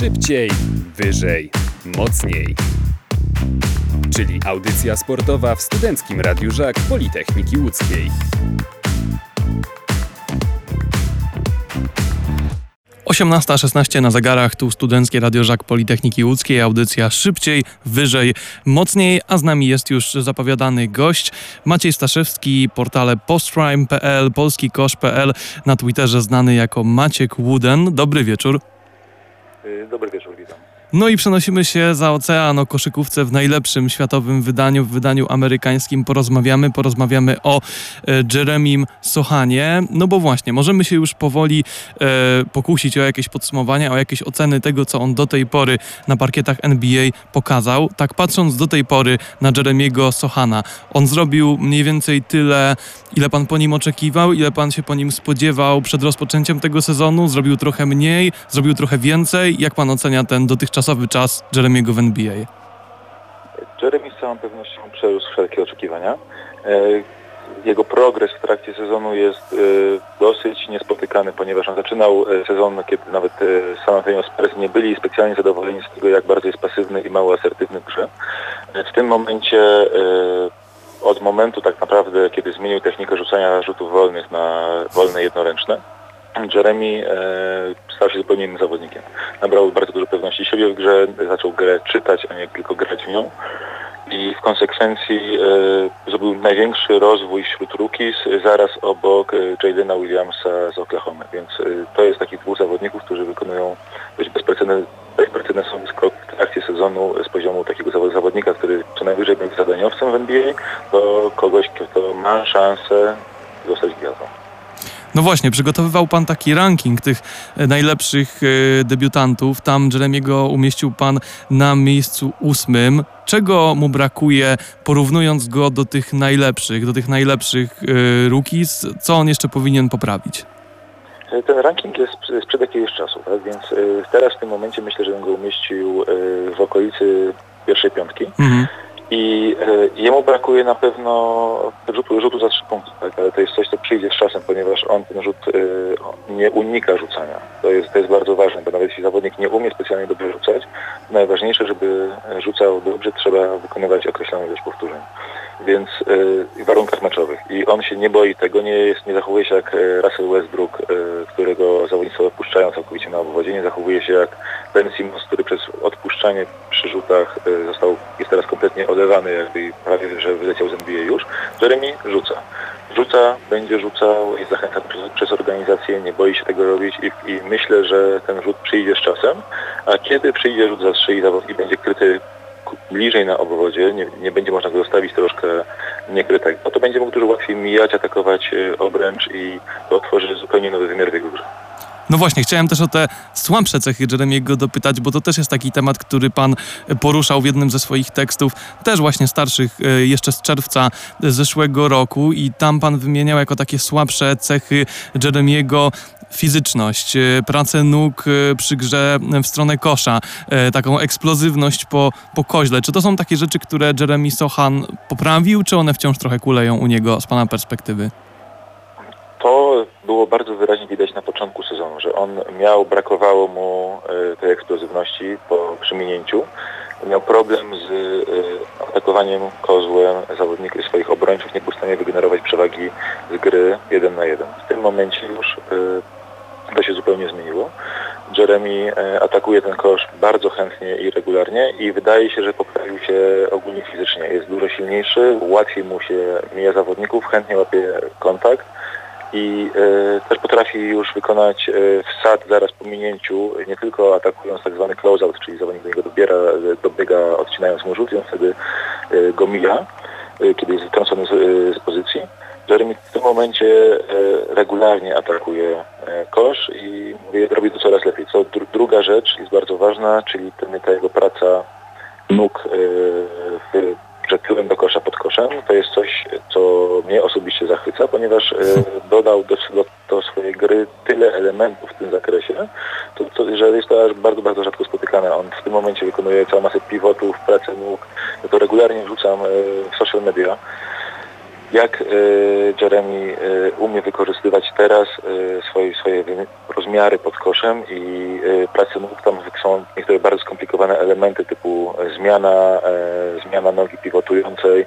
Szybciej, wyżej, mocniej. Czyli audycja sportowa w Studenckim Radiu Żak Politechniki Łódzkiej. 18.16 na zegarach, tu Studenckie Radio Żak Politechniki Łódzkiej, audycja szybciej, wyżej, mocniej, a z nami jest już zapowiadany gość Maciej Staszewski, portale postcrime.pl, polskikosz.pl, na Twitterze znany jako Maciek Wooden. Dobry wieczór. Y, Dobry wieczór, witam. No i przenosimy się za ocean o koszykówce w najlepszym światowym wydaniu, w wydaniu amerykańskim. Porozmawiamy, porozmawiamy o e, Jeremim Sochanie. No bo właśnie, możemy się już powoli e, pokusić o jakieś podsumowania, o jakieś oceny tego, co on do tej pory na parkietach NBA pokazał. Tak patrząc do tej pory na Jeremiego Sochana, on zrobił mniej więcej tyle, ile pan po nim oczekiwał, ile pan się po nim spodziewał przed rozpoczęciem tego sezonu. Zrobił trochę mniej, zrobił trochę więcej. Jak pan ocenia ten dotychczasowy czas Jeremiego w NBA? Jeremy z całą pewnością przerósł wszelkie oczekiwania. E, Jego progres w trakcie sezonu jest e, dosyć niespotykany, ponieważ on zaczynał e, sezon, kiedy nawet San Antonio Spurs nie byli specjalnie zadowoleni z tego, jak bardzo jest pasywny i mało asertywny w grze. W tym momencie, od momentu tak naprawdę, kiedy zmienił technikę rzucania rzutów wolnych na wolne jednoręczne, Jeremy e, stał się zupełnie innym zawodnikiem. Nabrał bardzo dużo pewności siebie w grze, zaczął grę czytać, a nie tylko grać w nią. I w konsekwencji e, zrobił największy rozwój wśród rookies zaraz obok e, Jadena Williamsa z Oklahoma. Więc e, to jest takich dwóch zawodników, którzy wykonują dość bezprecedens- bezprecedensowy skok w trakcie sezonu z poziomu takiego zawo- zawodnika, który co najwyżej będzie zadaniowcem w NBA, do kogoś, kto ma szansę zostać gwiazdą. No właśnie, przygotowywał pan taki ranking tych e, najlepszych e, debiutantów. Tam Jeremiego umieścił pan na miejscu ósmym. Czego mu brakuje, porównując go do tych najlepszych, do tych najlepszych e, rookies? Co on jeszcze powinien poprawić? Ten ranking jest sprzed- jakiegoś czasu, tak? więc teraz w tym momencie myślę, że bym go umieścił w okolicy pierwszej piątki Mhm. I y, jemu brakuje na pewno rzutu, rzutu za trzy punkty, tak? ale to jest coś, co przyjdzie z czasem, ponieważ on ten rzut y, nie unika rzucania. To jest, to jest bardzo ważne, bo nawet jeśli zawodnik nie umie specjalnie dobrze rzucać, najważniejsze, żeby rzucał dobrze, trzeba wykonywać określoną ilość powtórzeń. Więc y, w warunkach meczowych. I on się nie boi tego, nie, jest, nie zachowuje się jak Russell Westbrook, którego zawodnicy odpuszczają całkowicie na obwodzie. Nie zachowuje się jak Ben Simmons, który przez odpuszczanie przy rzutach został, jest teraz kompletnie olewany, jakby prawie, że wyleciał z NBA już. Jeremy rzuca. Rzuca, będzie rzucał, jest zachęcany przez, przez organizację, nie boi się tego robić i, i myślę, że ten rzut przyjdzie z czasem. A kiedy przyjdzie rzut za trzy i będzie kryty bliżej na obwodzie, nie, nie będzie można go zostawić troszkę niekrytego, no to będzie mógł dużo łatwiej mijać, atakować y, obręcz i to otworzy zupełnie nowy wymiar w jego. No właśnie, chciałem też o te słabsze cechy Jeremiego dopytać, bo to też jest taki temat, który pan poruszał w jednym ze swoich tekstów, też właśnie starszych, e, jeszcze z czerwca zeszłego roku i tam pan wymieniał jako takie słabsze cechy Jeremiego fizyczność, e, pracę nóg e, przy grze w stronę kosza, e, taką eksplozywność po, po koźle. Czy to są takie rzeczy, które Jeremy Sochan poprawił, czy one wciąż trochę kuleją u niego z pana perspektywy? To było bardzo wyraźnie widać na początku sezonu, że on miał, brakowało mu e, tej eksplozywności po przyminięciu. Miał problem z e, atakowaniem kozłem zawodników swoich obrońców, nie był w stanie wygenerować przewagi z gry jeden na jeden. W tym momencie już e, to się zupełnie zmieniło. Jeremy atakuje ten kosz bardzo chętnie i regularnie i wydaje się, że poprawił się ogólnie fizycznie. Jest dużo silniejszy, łatwiej mu się mija zawodników, chętnie łapie kontakt i e, też potrafi już wykonać e, wsad zaraz po minięciu, nie tylko atakując tak zwany close-out, czyli zawodnik do niego dobiera, e, dobiega odcinając mu rzut i on wtedy go mija, kiedy jest wytrącony z, z pozycji. Jeremy w tym momencie regularnie atakuje kosz i mówię, robi to coraz lepiej. Co dru- druga rzecz jest bardzo ważna, czyli ten, ta jego praca nóg że tyłem do kosza pod koszem, to jest coś, co mnie osobiście zachwyca, ponieważ e, dodał do, do, do swojej gry tyle elementów w tym zakresie, to, to, że jest to aż bardzo, bardzo rzadko spotykane. On w tym momencie wykonuje całą masę pivotów, pracę nóg. Ja to regularnie wrzucam e, w social media. Jak e, Jeremy umie wykorzystywać teraz swoje, swoje rozmiary pod koszem i pracy nóg tam są niektóre bardzo skomplikowane elementy typu zmiana, zmiana nogi pivotującej,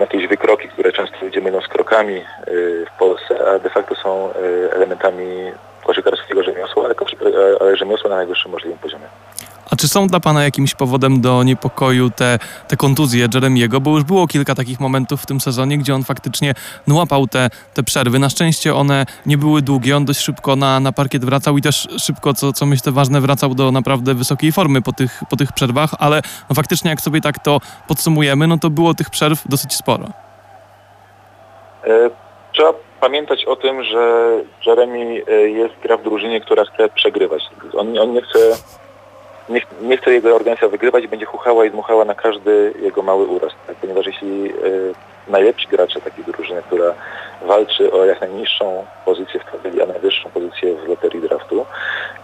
jakieś wykroki, które często ludzie mylą z krokami y, w Polsce, a de facto są y, elementami koszykarskiego rzemiosła, ale, rzemiosła na najwyższym możliwym poziomie. A czy są dla Pana jakimś powodem do niepokoju te, te kontuzje Jeremiego? Bo już było kilka takich momentów w tym sezonie, gdzie on faktycznie łapał te, te przerwy. Na szczęście one nie były długie, on dość szybko na, na parkiet wracał i też szybko, co, co myślę ważne, wracał do naprawdę wysokiej formy po tych, po tych przerwach, ale no, faktycznie jak sobie tak to podsumujemy, no to było tych przerw dosyć sporo. E, trzeba pamiętać o tym, że Jeremy e, jest gra w drużynie, która chce przegrywać. On, on nie chce nie, nie chce jego organizacja wygrywać i będzie chuchała i dmuchała na każdy jego mały uraz. Tak? Ponieważ jeśli y, najlepsi gracze takiej drużyny, która walczy o jak najniższą pozycję w tabeli, a najwyższą pozycję w loterii draftu,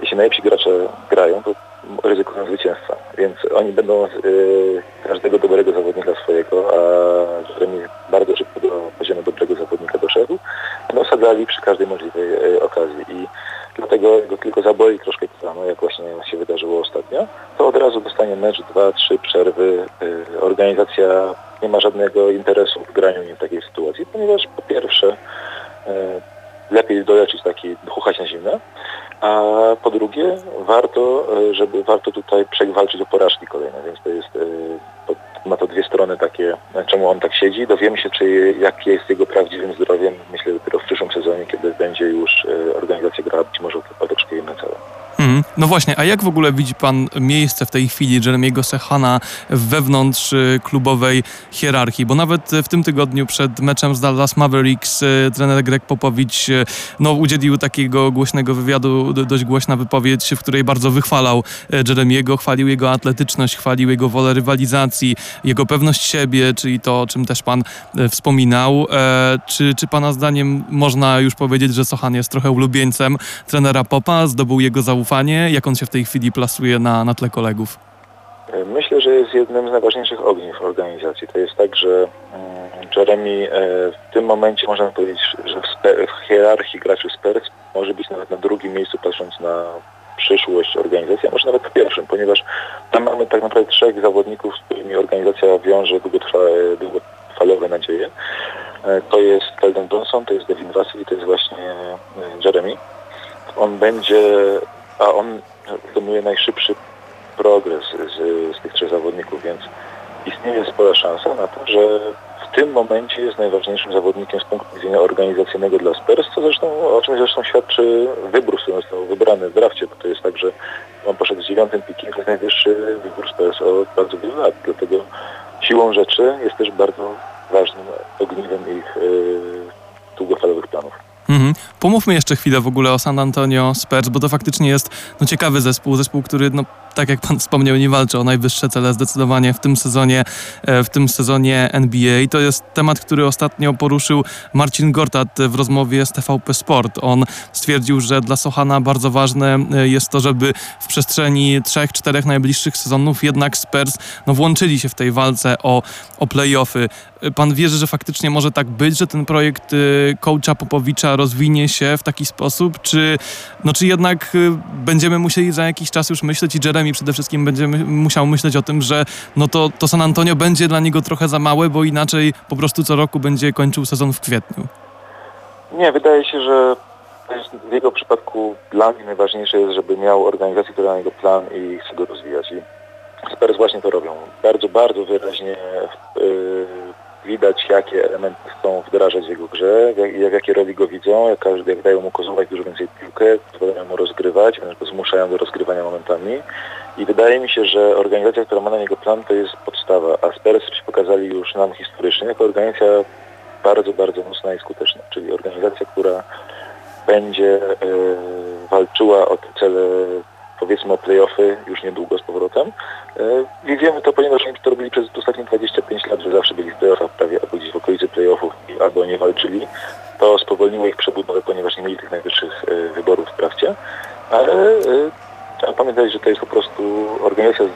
jeśli najlepsi gracze grają, to ryzykują zwycięstwa. Więc oni będą y, każdego dobrego zawodnika swojego, a Jeremy bardzo szybko do poziomu dobrego zawodnika doszedł, no sadzali przy każdej możliwej y, okazji. I dlatego go tylko zaboli troszkę samo, jak właśnie się wydarzyło to od razu dostanie mecz, dwa, trzy przerwy. Y, organizacja nie ma żadnego interesu w graniu w takiej sytuacji, ponieważ po pierwsze y, lepiej doleczyć taki chuchać na zimne, a po drugie warto, y, żeby warto tutaj przewalczyć o porażki kolejne, więc to jest ma to dwie strony takie, czemu on tak siedzi. Dowiemy się, czy jakie jest jego prawdziwym zdrowiem, myślę dopiero w przyszłym sezonie, kiedy będzie już organizacja grała być może o troszkę inne no właśnie, a jak w ogóle widzi Pan miejsce w tej chwili Jeremiego Sehana wewnątrz y, klubowej hierarchii? Bo nawet w tym tygodniu przed meczem z Dallas Mavericks y, trener Greg Popowicz y, no, udzielił takiego głośnego wywiadu, dość głośna wypowiedź, w której bardzo wychwalał Jeremiego, chwalił jego atletyczność, chwalił jego wolę rywalizacji, jego pewność siebie, czyli to, o czym też Pan wspominał. E, czy, czy Pana zdaniem można już powiedzieć, że Sohan jest trochę ulubieńcem trenera Popa, zdobył jego zaufanie Jak on się w tej chwili plasuje na, na tle kolegów? Myślę, że jest jednym z najważniejszych ogniw organizacji. To jest tak, że mm, Jeremy e, w tym momencie można powiedzieć, że w, hierarchii graczy Spurs może być nawet na drugim miejscu patrząc na przyszłość organizacji, a może nawet w pierwszym, ponieważ tam mamy tak naprawdę trzech zawodników, z którymi organizacja wiąże długotrwałe, długofalowe nadzieje. E, to jest Keldon Johnson, to jest Devin Vassell i to jest właśnie e, Jeremy. On będzie a on wykonuje najszybszy progres z, z tych trzech zawodników, więc istnieje spora szansa na to, że w tym momencie jest najważniejszym zawodnikiem z punktu widzenia organizacyjnego dla Spurs, co zresztą, o czym zresztą świadczy wybór, który został wybrany w drafcie, bo to jest tak, że on poszedł z dziewiątym pikiem, to jest najwyższy wybór Spurs od bardzo wielu lat, dlatego siłą rzeczy jest też bardzo ważnym ogniwem ich yy, długofalowych planów. Mhm. Pomówmy jeszcze chwilę w ogóle o San Antonio Spurs, bo to faktycznie jest no, ciekawy zespół, zespół, który no, tak jak pan wspomniał, nie walczy o najwyższe cele zdecydowanie w tym sezonie, e, w tym sezonie NBA. To jest temat, który ostatnio poruszył Marcin Gortat w rozmowie z TVP Sport. On stwierdził, że dla Sochana bardzo ważne e, jest to, żeby w przestrzeni trzech, czterech najbliższych sezonów jednak Spurs no, włączyli się w tej walce o, o playoffy. E, pan wierzy, że faktycznie może tak być, że ten projekt coacha Popowicza rozwinie się w taki sposób, czy, no, czy jednak będziemy musieli za jakiś czas już myśleć i Jeremy i przede wszystkim będzie musiał myśleć o tym, że no to, to San Antonio będzie dla niego trochę za małe, bo inaczej po prostu co roku będzie kończył sezon w kwietniu. Nie, wydaje się, że w jego przypadku dla mnie najważniejsze jest, żeby miał organizację, która ma jego plan i chce go rozwijać. I Spurs właśnie to robią. Bardzo, bardzo wyraźnie yy, widać, jakie elementy chcą wdrażać w jego grze, jak, w jakiej roli go widzą, jak, jak dają mu kozować dużo więcej piłkę, pozwalają mu rozgrywać, zmuszają do rozgrywania momentami. I wydaje mi się, że organizacja, która ma na niego plan, to jest podstawa, a Spurs pokazali już nam historycznie jako organizacja bardzo, bardzo mocna i skuteczna, czyli organizacja, która będzie y, walczyła o te cele powiedzmy o playoffy już niedługo z powrotem. E, I wiemy to, ponieważ oni to robili przez ostatnie 25 lat, że zawsze byli w playoffach prawie albo gdzieś w okolicy playoffów albo nie walczyli. To spowolniło ich przebudowę, ponieważ nie mieli tych najwyższych e, wyborów w drafcie. Ale e, trzeba pamiętać, że to jest po prostu organizacja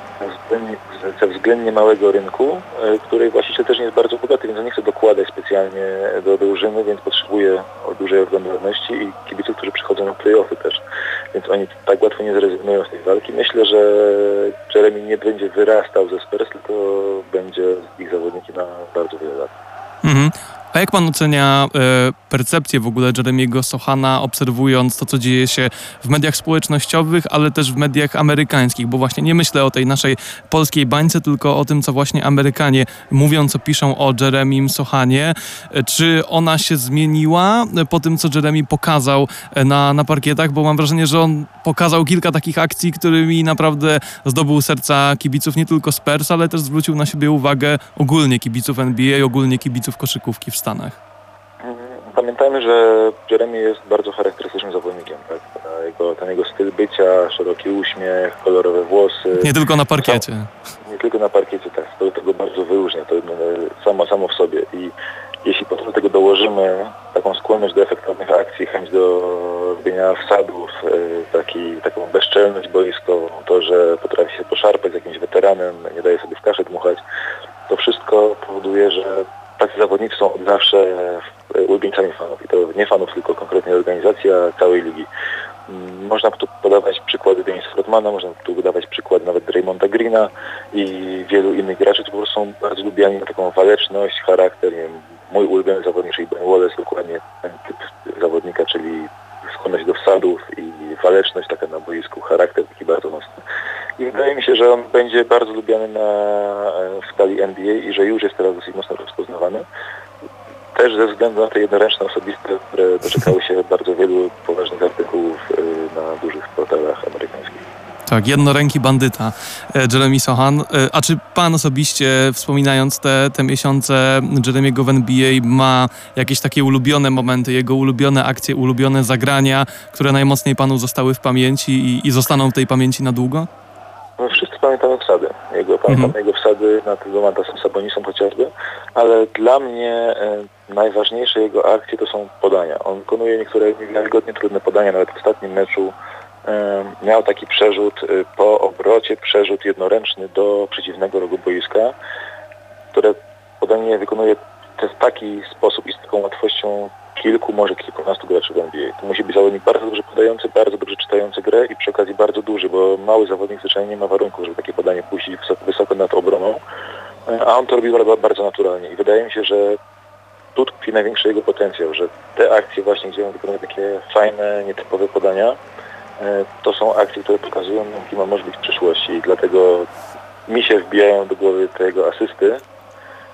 ze względnie małego rynku, której właściciel też nie jest bardzo bogaty, więc on nie chce dokładać specjalnie do drużyny, więc potrzebuje dużej oglądalności i kibiców, którzy przychodzą na playoffy też. oni tak łatwo nie zrezygnują z tej walki. Myślę, że Jeremy nie będzie wyrastał ze Spurs, tylko będzie ich zawodnikiem na bardzo wiele lat. Mhm. A jak pan ocenia e, percepcję w ogóle Jeremiego Sochana, obserwując to, co dzieje się w mediach społecznościowych, ale też w mediach amerykańskich? Bo właśnie nie myślę o tej naszej polskiej bańce, tylko o tym, co właśnie Amerykanie mówią, co piszą o Jeremim Sochanie. E, czy ona się zmieniła po tym, co Jeremy pokazał e, na, na parkietach? Bo mam wrażenie, że on pokazał kilka takich akcji, którymi naprawdę zdobył serca kibiców nie tylko Spurs, ale też zwrócił na siebie uwagę ogólnie kibiców NBA, ogólnie kibiców koszykówki w Stanach. Pamiętajmy, że Jeremy jest bardzo charakterystycznym zawodnikiem. Tak? Jego, ten jego styl bycia, szeroki uśmiech, kolorowe włosy. Nie tylko na parkiecie. nie tylko na parkiecie, tak. To tego bardzo wyróżnia, to samo, samo w sobie. I jeśli do tego dołożymy taką skłonność do efektownych akcji, chęć do robienia wsadów, e, taki, taką bezczelność boiskową, to, że potrafi się poszarpać z jakimś weteranem, nie daje sobie w kaszę dmuchać, to wszystko powoduje, że tacy zawodnicy są od zawsze e, ulubieńcami fanów. I to nie fanów, tylko konkretnie organizacja całej ligi. Mm, można tu podawać przykłady Denisa Rodmana, można tu podawać przykład nawet Draymonda Greena i wielu innych graczy, którzy są bardzo lubiani na taką waleczność, charakter. Nie wiem, mój ulubiony zawodnik, czyli Ben Wallace, dokładnie ten typ zawodnika, czyli skłonność do wsadów i waleczność taka na boisku, charakter taki bardzo mocny. I wydaje mi się, że on będzie bardzo lubiany na, e, NBA i że już jest teraz dosyć mocno rozpoznawany. Też ze względu na te jednoręczne osobiste, które doczekały się bardzo wielu poważnych artykułów e, na dużych portalach amerykańskich. Tak, jednoręki bandyta e, Jeremy Sohan. A czy pan osobiście, wspominając te, te miesiące Jeremiego w NBA, ma jakieś takie ulubione momenty, jego ulubione akcje, ulubione zagrania, które najmocniej panu zostały w pamięci i, i zostaną w tej pamięci na długo? No, wszyscy pamiętamy wsady. Jego, mhm. jego wsady nad Domantasem Sabonisem chociażby, ale dla mnie e, najważniejsze jego akcje to są podania. On wykonuje niektóre niewiarygodnie trudne podania, nawet w ostatnim meczu e, miał taki przerzut e, po obrocie, przerzut jednoręczny do przeciwnego rogu boiska, które podanie wykonuje w taki sposób i z taką łatwością kilku, może kilkunastu graczy w NBA. To musi być zawodnik bardzo dobrze podający, bardzo dobrze czytający grę i przy okazji bardzo duży, bo mały zawodnik zwyczajnie nie ma warunków, żeby takie podanie puścić wysoko, nad obroną, a on to robi bardzo naturalnie i wydaje mi się, że tu tkwi największy jego potencjał, że te akcje właśnie, gdzie on wykonuje takie fajne, nietypowe podania, e, to są akcje, które pokazują nam, kim może być w przyszłości i dlatego mi się wbijają do głowy te jego asysty,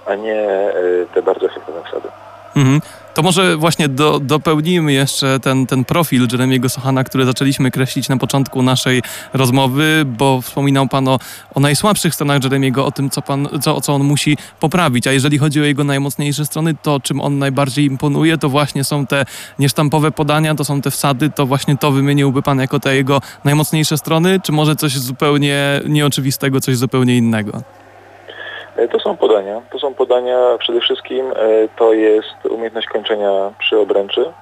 a nie e, te bardzo efektywne wsady. Mhm. To może właśnie do, dopełnijmy jeszcze ten, ten profil Jeremiego Sochana, który zaczęliśmy kreślić na początku naszej rozmowy, bo wspominał Pan o, o najsłabszych stronach Jeremiego, o tym, co, pan, co, co on musi poprawić. A jeżeli chodzi o jego najmocniejsze strony, to czym on najbardziej imponuje, to właśnie są te niesztampowe podania, to są te wsady, to właśnie to wymieniłby Pan jako te jego najmocniejsze strony, czy może coś zupełnie nieoczywistego, coś zupełnie innego? E, to są podania. To są podania przede wszystkim, e, to jest umiejętność kończenia przy obręczy.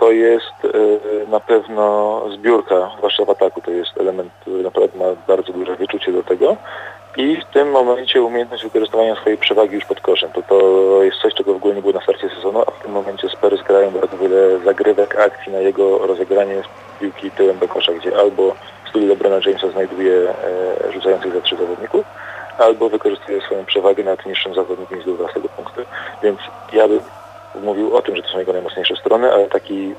To jest e, na pewno zbiórka, zwłaszcza w ataku. To jest element, który naprawdę ma bardzo duże wyczucie do tego. I w tym momencie umiejętność wykorzystywania swojej przewagi już pod koszem. To, to jest coś, czego w ogóle nie było na starcie sezonu, a w tym momencie Spurs grają bardzo wiele zagrywek, akcji na jego rozegranie z piłki tyłem do kosza, gdzie albo stylu Lebrona Jamesa znajduje e, rzucających za trzy zawodników, albo wykorzystuje swoją przewagę nad niższym zawodnikiem z tego punkty. Więc ja bym mówił o tym, że to są jego najmocniejsze strony, ale taki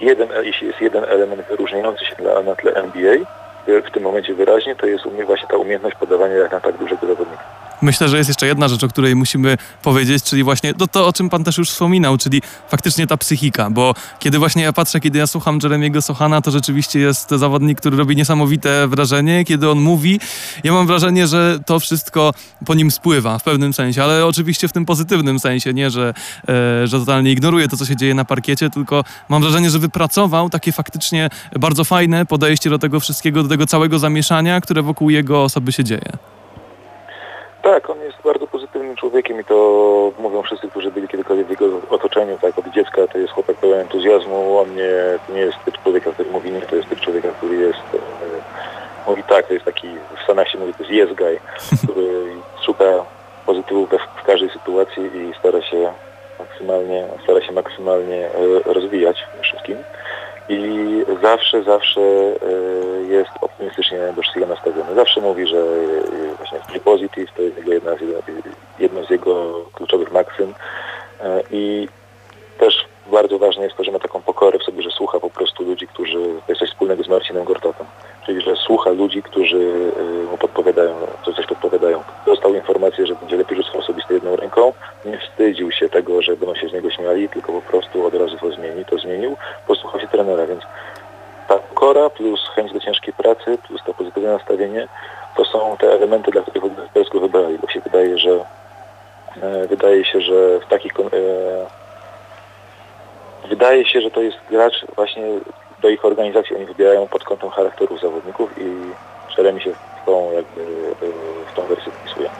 jeden, jeśli jest jeden element wyróżniający się na tle NBA, w tym momencie wyraźnie, to jest właśnie ta umiejętność podawania jak na tak dużego zawodnika. Myślę, że jest jeszcze jedna rzecz, o której musimy powiedzieć, czyli właśnie to, to, o czym pan też już wspominał, czyli faktycznie ta psychika, bo kiedy właśnie ja patrzę, kiedy ja słucham Jeremiego Sochana, to rzeczywiście jest zawodnik, który robi niesamowite wrażenie. Kiedy on mówi, ja mam wrażenie, że to wszystko po nim spływa w pewnym sensie, ale oczywiście w tym pozytywnym sensie, nie, że, e, że totalnie ignoruje to, co się dzieje na parkiecie, tylko mam wrażenie, że wypracował takie faktycznie bardzo fajne podejście do tego wszystkiego, do tego całego zamieszania, które wokół jego osoby się dzieje. Tak, on jest bardzo pozytywnym człowiekiem i to mówią wszyscy, którzy byli kiedykolwiek w jego otoczeniu, tak, od dziecka to jest chłopak pełen entuzjazmu, on nie, nie jest typ człowieka, który mówi nie, to jest typ człowieka, który jest, e, mówi tak, to jest taki, w Stanach się mówi, to jest yes guy, który szuka pozytywów we, w każdej sytuacji i stara się maksymalnie, stara się maksymalnie e, rozwijać wszystkim. I zawsze, zawsze e, jest optymistycznie do wszystkiego nastawiony. Zawsze mówi, że e, właśnie free positive to jest jedna z, jedno z jego kluczowych maksym E, i też bardzo ważne jest to, że ma taką pokorę w sobie, że słucha po prostu ludzi, którzy, to jest coś wspólnego z Marcinem Gortatą, czyli że słucha ludzi, którzy mu podpowiadają, co coś podpowiadają. Dostał informację, że będzie lepiej rzucał osobiste jedną ręką, nie wstydził się tego, że będą się z niego śmiali, tylko po prostu od razu to zmieni, to zmienił, posłuchał się trenera, więc pokora plus chęć do ciężkiej pracy, plus to pozytywne nastawienie, to są te elementy, dla których Persku wybrali, bo się wydaje, że e, wydaje się, że w takich e, wydaje się, że to jest gracz właśnie do ich organizacji oni wybierają pod kątem charakterów zawodników i Jeremy się w tą jakby w tą wersję wpisuje.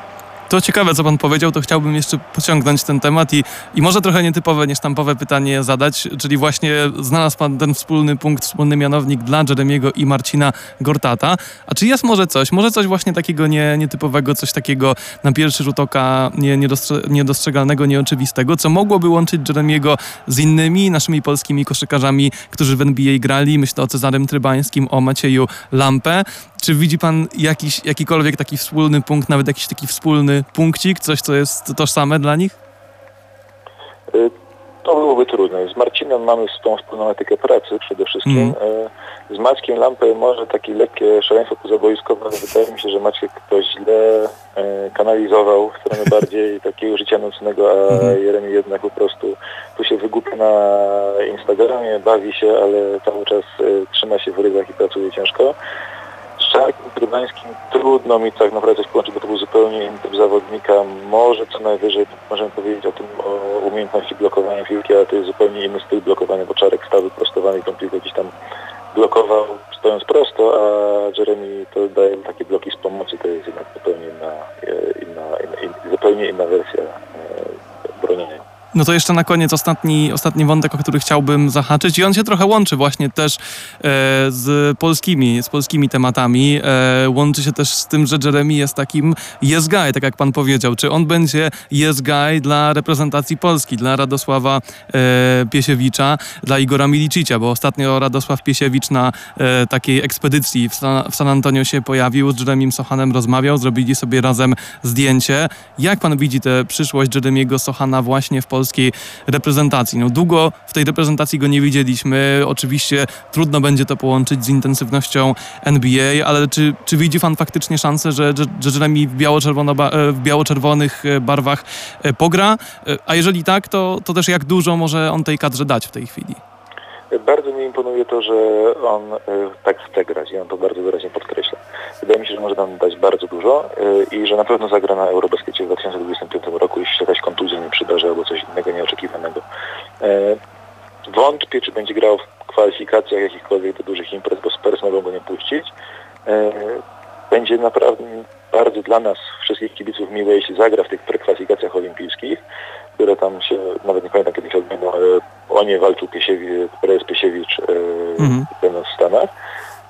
To ciekawe, co pan powiedział, to chciałbym jeszcze pociągnąć ten temat i, i może trochę nietypowe, niesztampowe pytanie zadać, czyli właśnie znalazł pan ten wspólny punkt, wspólny mianownik dla Jeremiego i Marcina Gortata. A czy jest może coś, może coś właśnie takiego nie, nietypowego, coś takiego na pierwszy rzut oka nie, niedostrze, niedostrzegalnego, nieoczywistego, co mogłoby łączyć Jeremiego z innymi naszymi polskimi koszykarzami, którzy w NBA grali? Myślę o Cezarym Trybańskim, o Macieju Lampę. Czy widzi pan jakiś, jakikolwiek taki wspólny punkt, nawet jakiś taki wspólny punkcik, coś, co jest tożsame dla nich? Y, To byłoby trudne. Z Marcinem mamy tą wspólną etykę pracy przede wszystkim. Y, Z Mackiem Lampę może takie lekkie szaleństwo pozaboiskowe, ale wydaje mi się, że Maciek to źle y, kanalizował w stronę bardziej takiego życia nocnego, a Mhm. Jeremy jednak po prostu tu się wygłupia na Instagramie, bawi się, ale cały czas trzyma się w ryzach i pracuje ciężko. Z Czarkiem Trybańskim trudno mi tak naprawdę połączyć, bo to był zupełnie inny typ zawodnika. Może co najwyżej możemy powiedzieć o tym, o umiejętności blokowania piłki, ale to jest zupełnie inny styl blokowania, bo Czarek stał wyprostowany i tą piłkę gdzieś tam blokował stojąc prosto, a Jeremy to daje takie bloki z pomocy, to jest jednak zupełnie inna, e, inna, inna, in, zupełnie inna wersja e, bronienia. No to jeszcze na koniec ostatni, ostatni wątek, o który chciałbym zahaczyć i on się trochę łączy właśnie też e, z polskimi, z polskimi tematami. E, łączy się też z tym, że Jeremy jest takim yes guy, tak jak pan powiedział. Czy on będzie yes guy dla reprezentacji Polski, dla Radosława e, Piesiewicza, dla Igora Milicicia, bo ostatnio Radosław Piesiewicz na e, takiej ekspedycji w San, w San Antonio się pojawił, z Jeremym Sochanem rozmawiał, zrobili sobie razem zdjęcie. Jak pan widzi tę przyszłość Jeremiego Sochana właśnie w polskiej reprezentacji? No długo w tej reprezentacji go nie widzieliśmy. Oczywiście trudno będzie to połączyć z intensywnością NBA, ale czy, czy widzi pan faktycznie szansę, że, że, że Jeremy w, biało-czerwono, e, w biało-czerwonych e, barwach e, pogra? A jeżeli tak, to, to też jak dużo może on tej kadrze dać w tej chwili? Bardzo mi imponuje to, że on tak chce grać i on to bardzo wyraźnie podkreśla. Wydaje mi się, że może nam dać bardzo dużo y, i że na pewno zagra na Eurobaskecie w 2025 roku, jeśli się jakaś kontuzja nie przydarzy albo coś innego nieoczekiwanego. Y, Wątpię, czy będzie grał w kwalifikacjach jakichkolwiek do dużych imprez, bo Spurs mogą go nie puścić. Y, Będzie naprawdę bardzo dla nas, wszystkich kibiców miłe, jeśli zagra w tych prekwalifikacjach olimpijskich, które tam się, nawet nie pamiętam kiedy się odbędą, ale o nie walczył Piesiewicz, prezes Piesiewicz będąc w Stanach.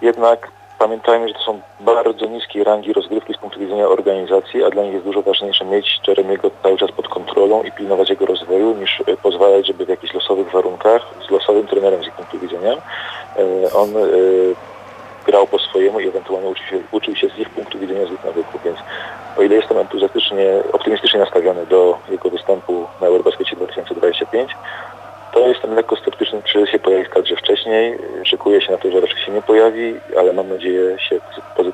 Jednak pamiętajmy, że to są bardzo niskiej rangi rozgrywki z punktu widzenia organizacji, a dla nich jest dużo ważniejsze mieć Jeremiego cały czas pod kontrolą i pilnować jego rozwoju, niż e, pozwalać, żeby w jakichś losowych warunkach, z losowym trenerem z ich punktu widzenia, e, on e, grał po swojemu i ewentualnie uczył się, uczył się z ich punktu widzenia z ich nawyków, więc o ile jestem entuzjastycznie, optymistycznie nastawiony do jego występu na Eurobaskecie 2025, to jestem lekko sceptyczny, czy się pojawi w kadrze wcześniej. Szykuję się na to, że nie pojawi, ale mam nadzieję się pozytywnie.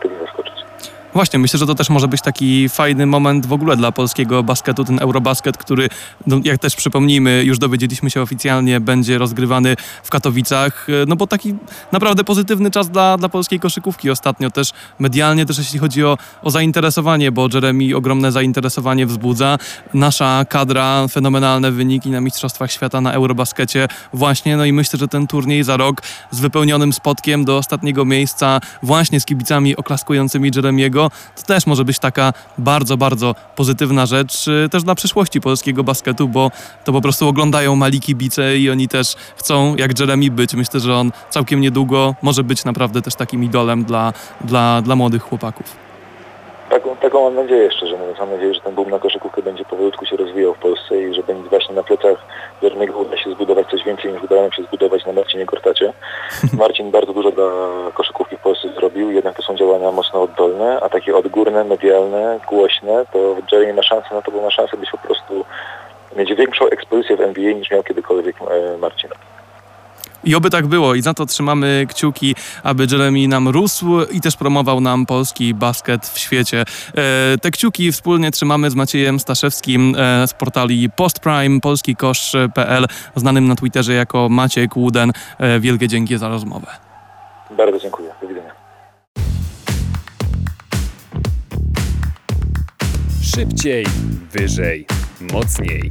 Właśnie, myślę, że to też może być taki fajny moment w ogóle dla polskiego basketu, ten Eurobasket, który, no, jak też przypomnijmy, już dowiedzieliśmy się oficjalnie, będzie rozgrywany w Katowicach, no bo taki naprawdę pozytywny czas dla, dla polskiej koszykówki ostatnio też medialnie, też jeśli chodzi o, o zainteresowanie, bo Jeremy ogromne zainteresowanie wzbudza. Nasza kadra, fenomenalne wyniki na Mistrzostwach Świata na Eurobaskecie właśnie, no i myślę, że ten turniej za rok z wypełnionym spotkiem do ostatniego miejsca właśnie z kibicami oklaskującymi Jeremiego, to też może być taka bardzo, bardzo pozytywna rzecz y, też dla przyszłości polskiego basketu, bo to po prostu oglądają mali kibice i oni też chcą jak Jeremy być. Myślę, że on całkiem niedługo może być naprawdę też takim idolem dla, dla, dla młodych chłopaków. Taką, taką mam nadzieję, szczerze mówiąc. Mam nadzieję, że ten boom na koszykówkę będzie powolutku się rozwijał w Polsce i że będzie właśnie na plecach Jeremiego uda się zbudować coś więcej niż udało nam się zbudować na Marcinie Kortacie. Marcin bardzo dużo dla koszykówki w Polsce zrobił, jednak to są działania mocno oddolne, a takie odgórne, medialne, głośne, to Jeremy ma szansę na to, bo ma szansę być po prostu mieć większą ekspozycję w NBA niż miał kiedykolwiek e, Marcin. I oby tak było i za to trzymamy kciuki, aby Jeremy nam rósł i też promował nam polski basket w świecie. E, te kciuki wspólnie trzymamy z Maciejem Staszewskim e, z portali Postprime, polskikosz.pl, znanym na Twitterze jako Maciek Łuden. E, wielkie dzięki za rozmowę. Bardzo dziękuję. Do widzenia. Szybciej, wyżej, mocniej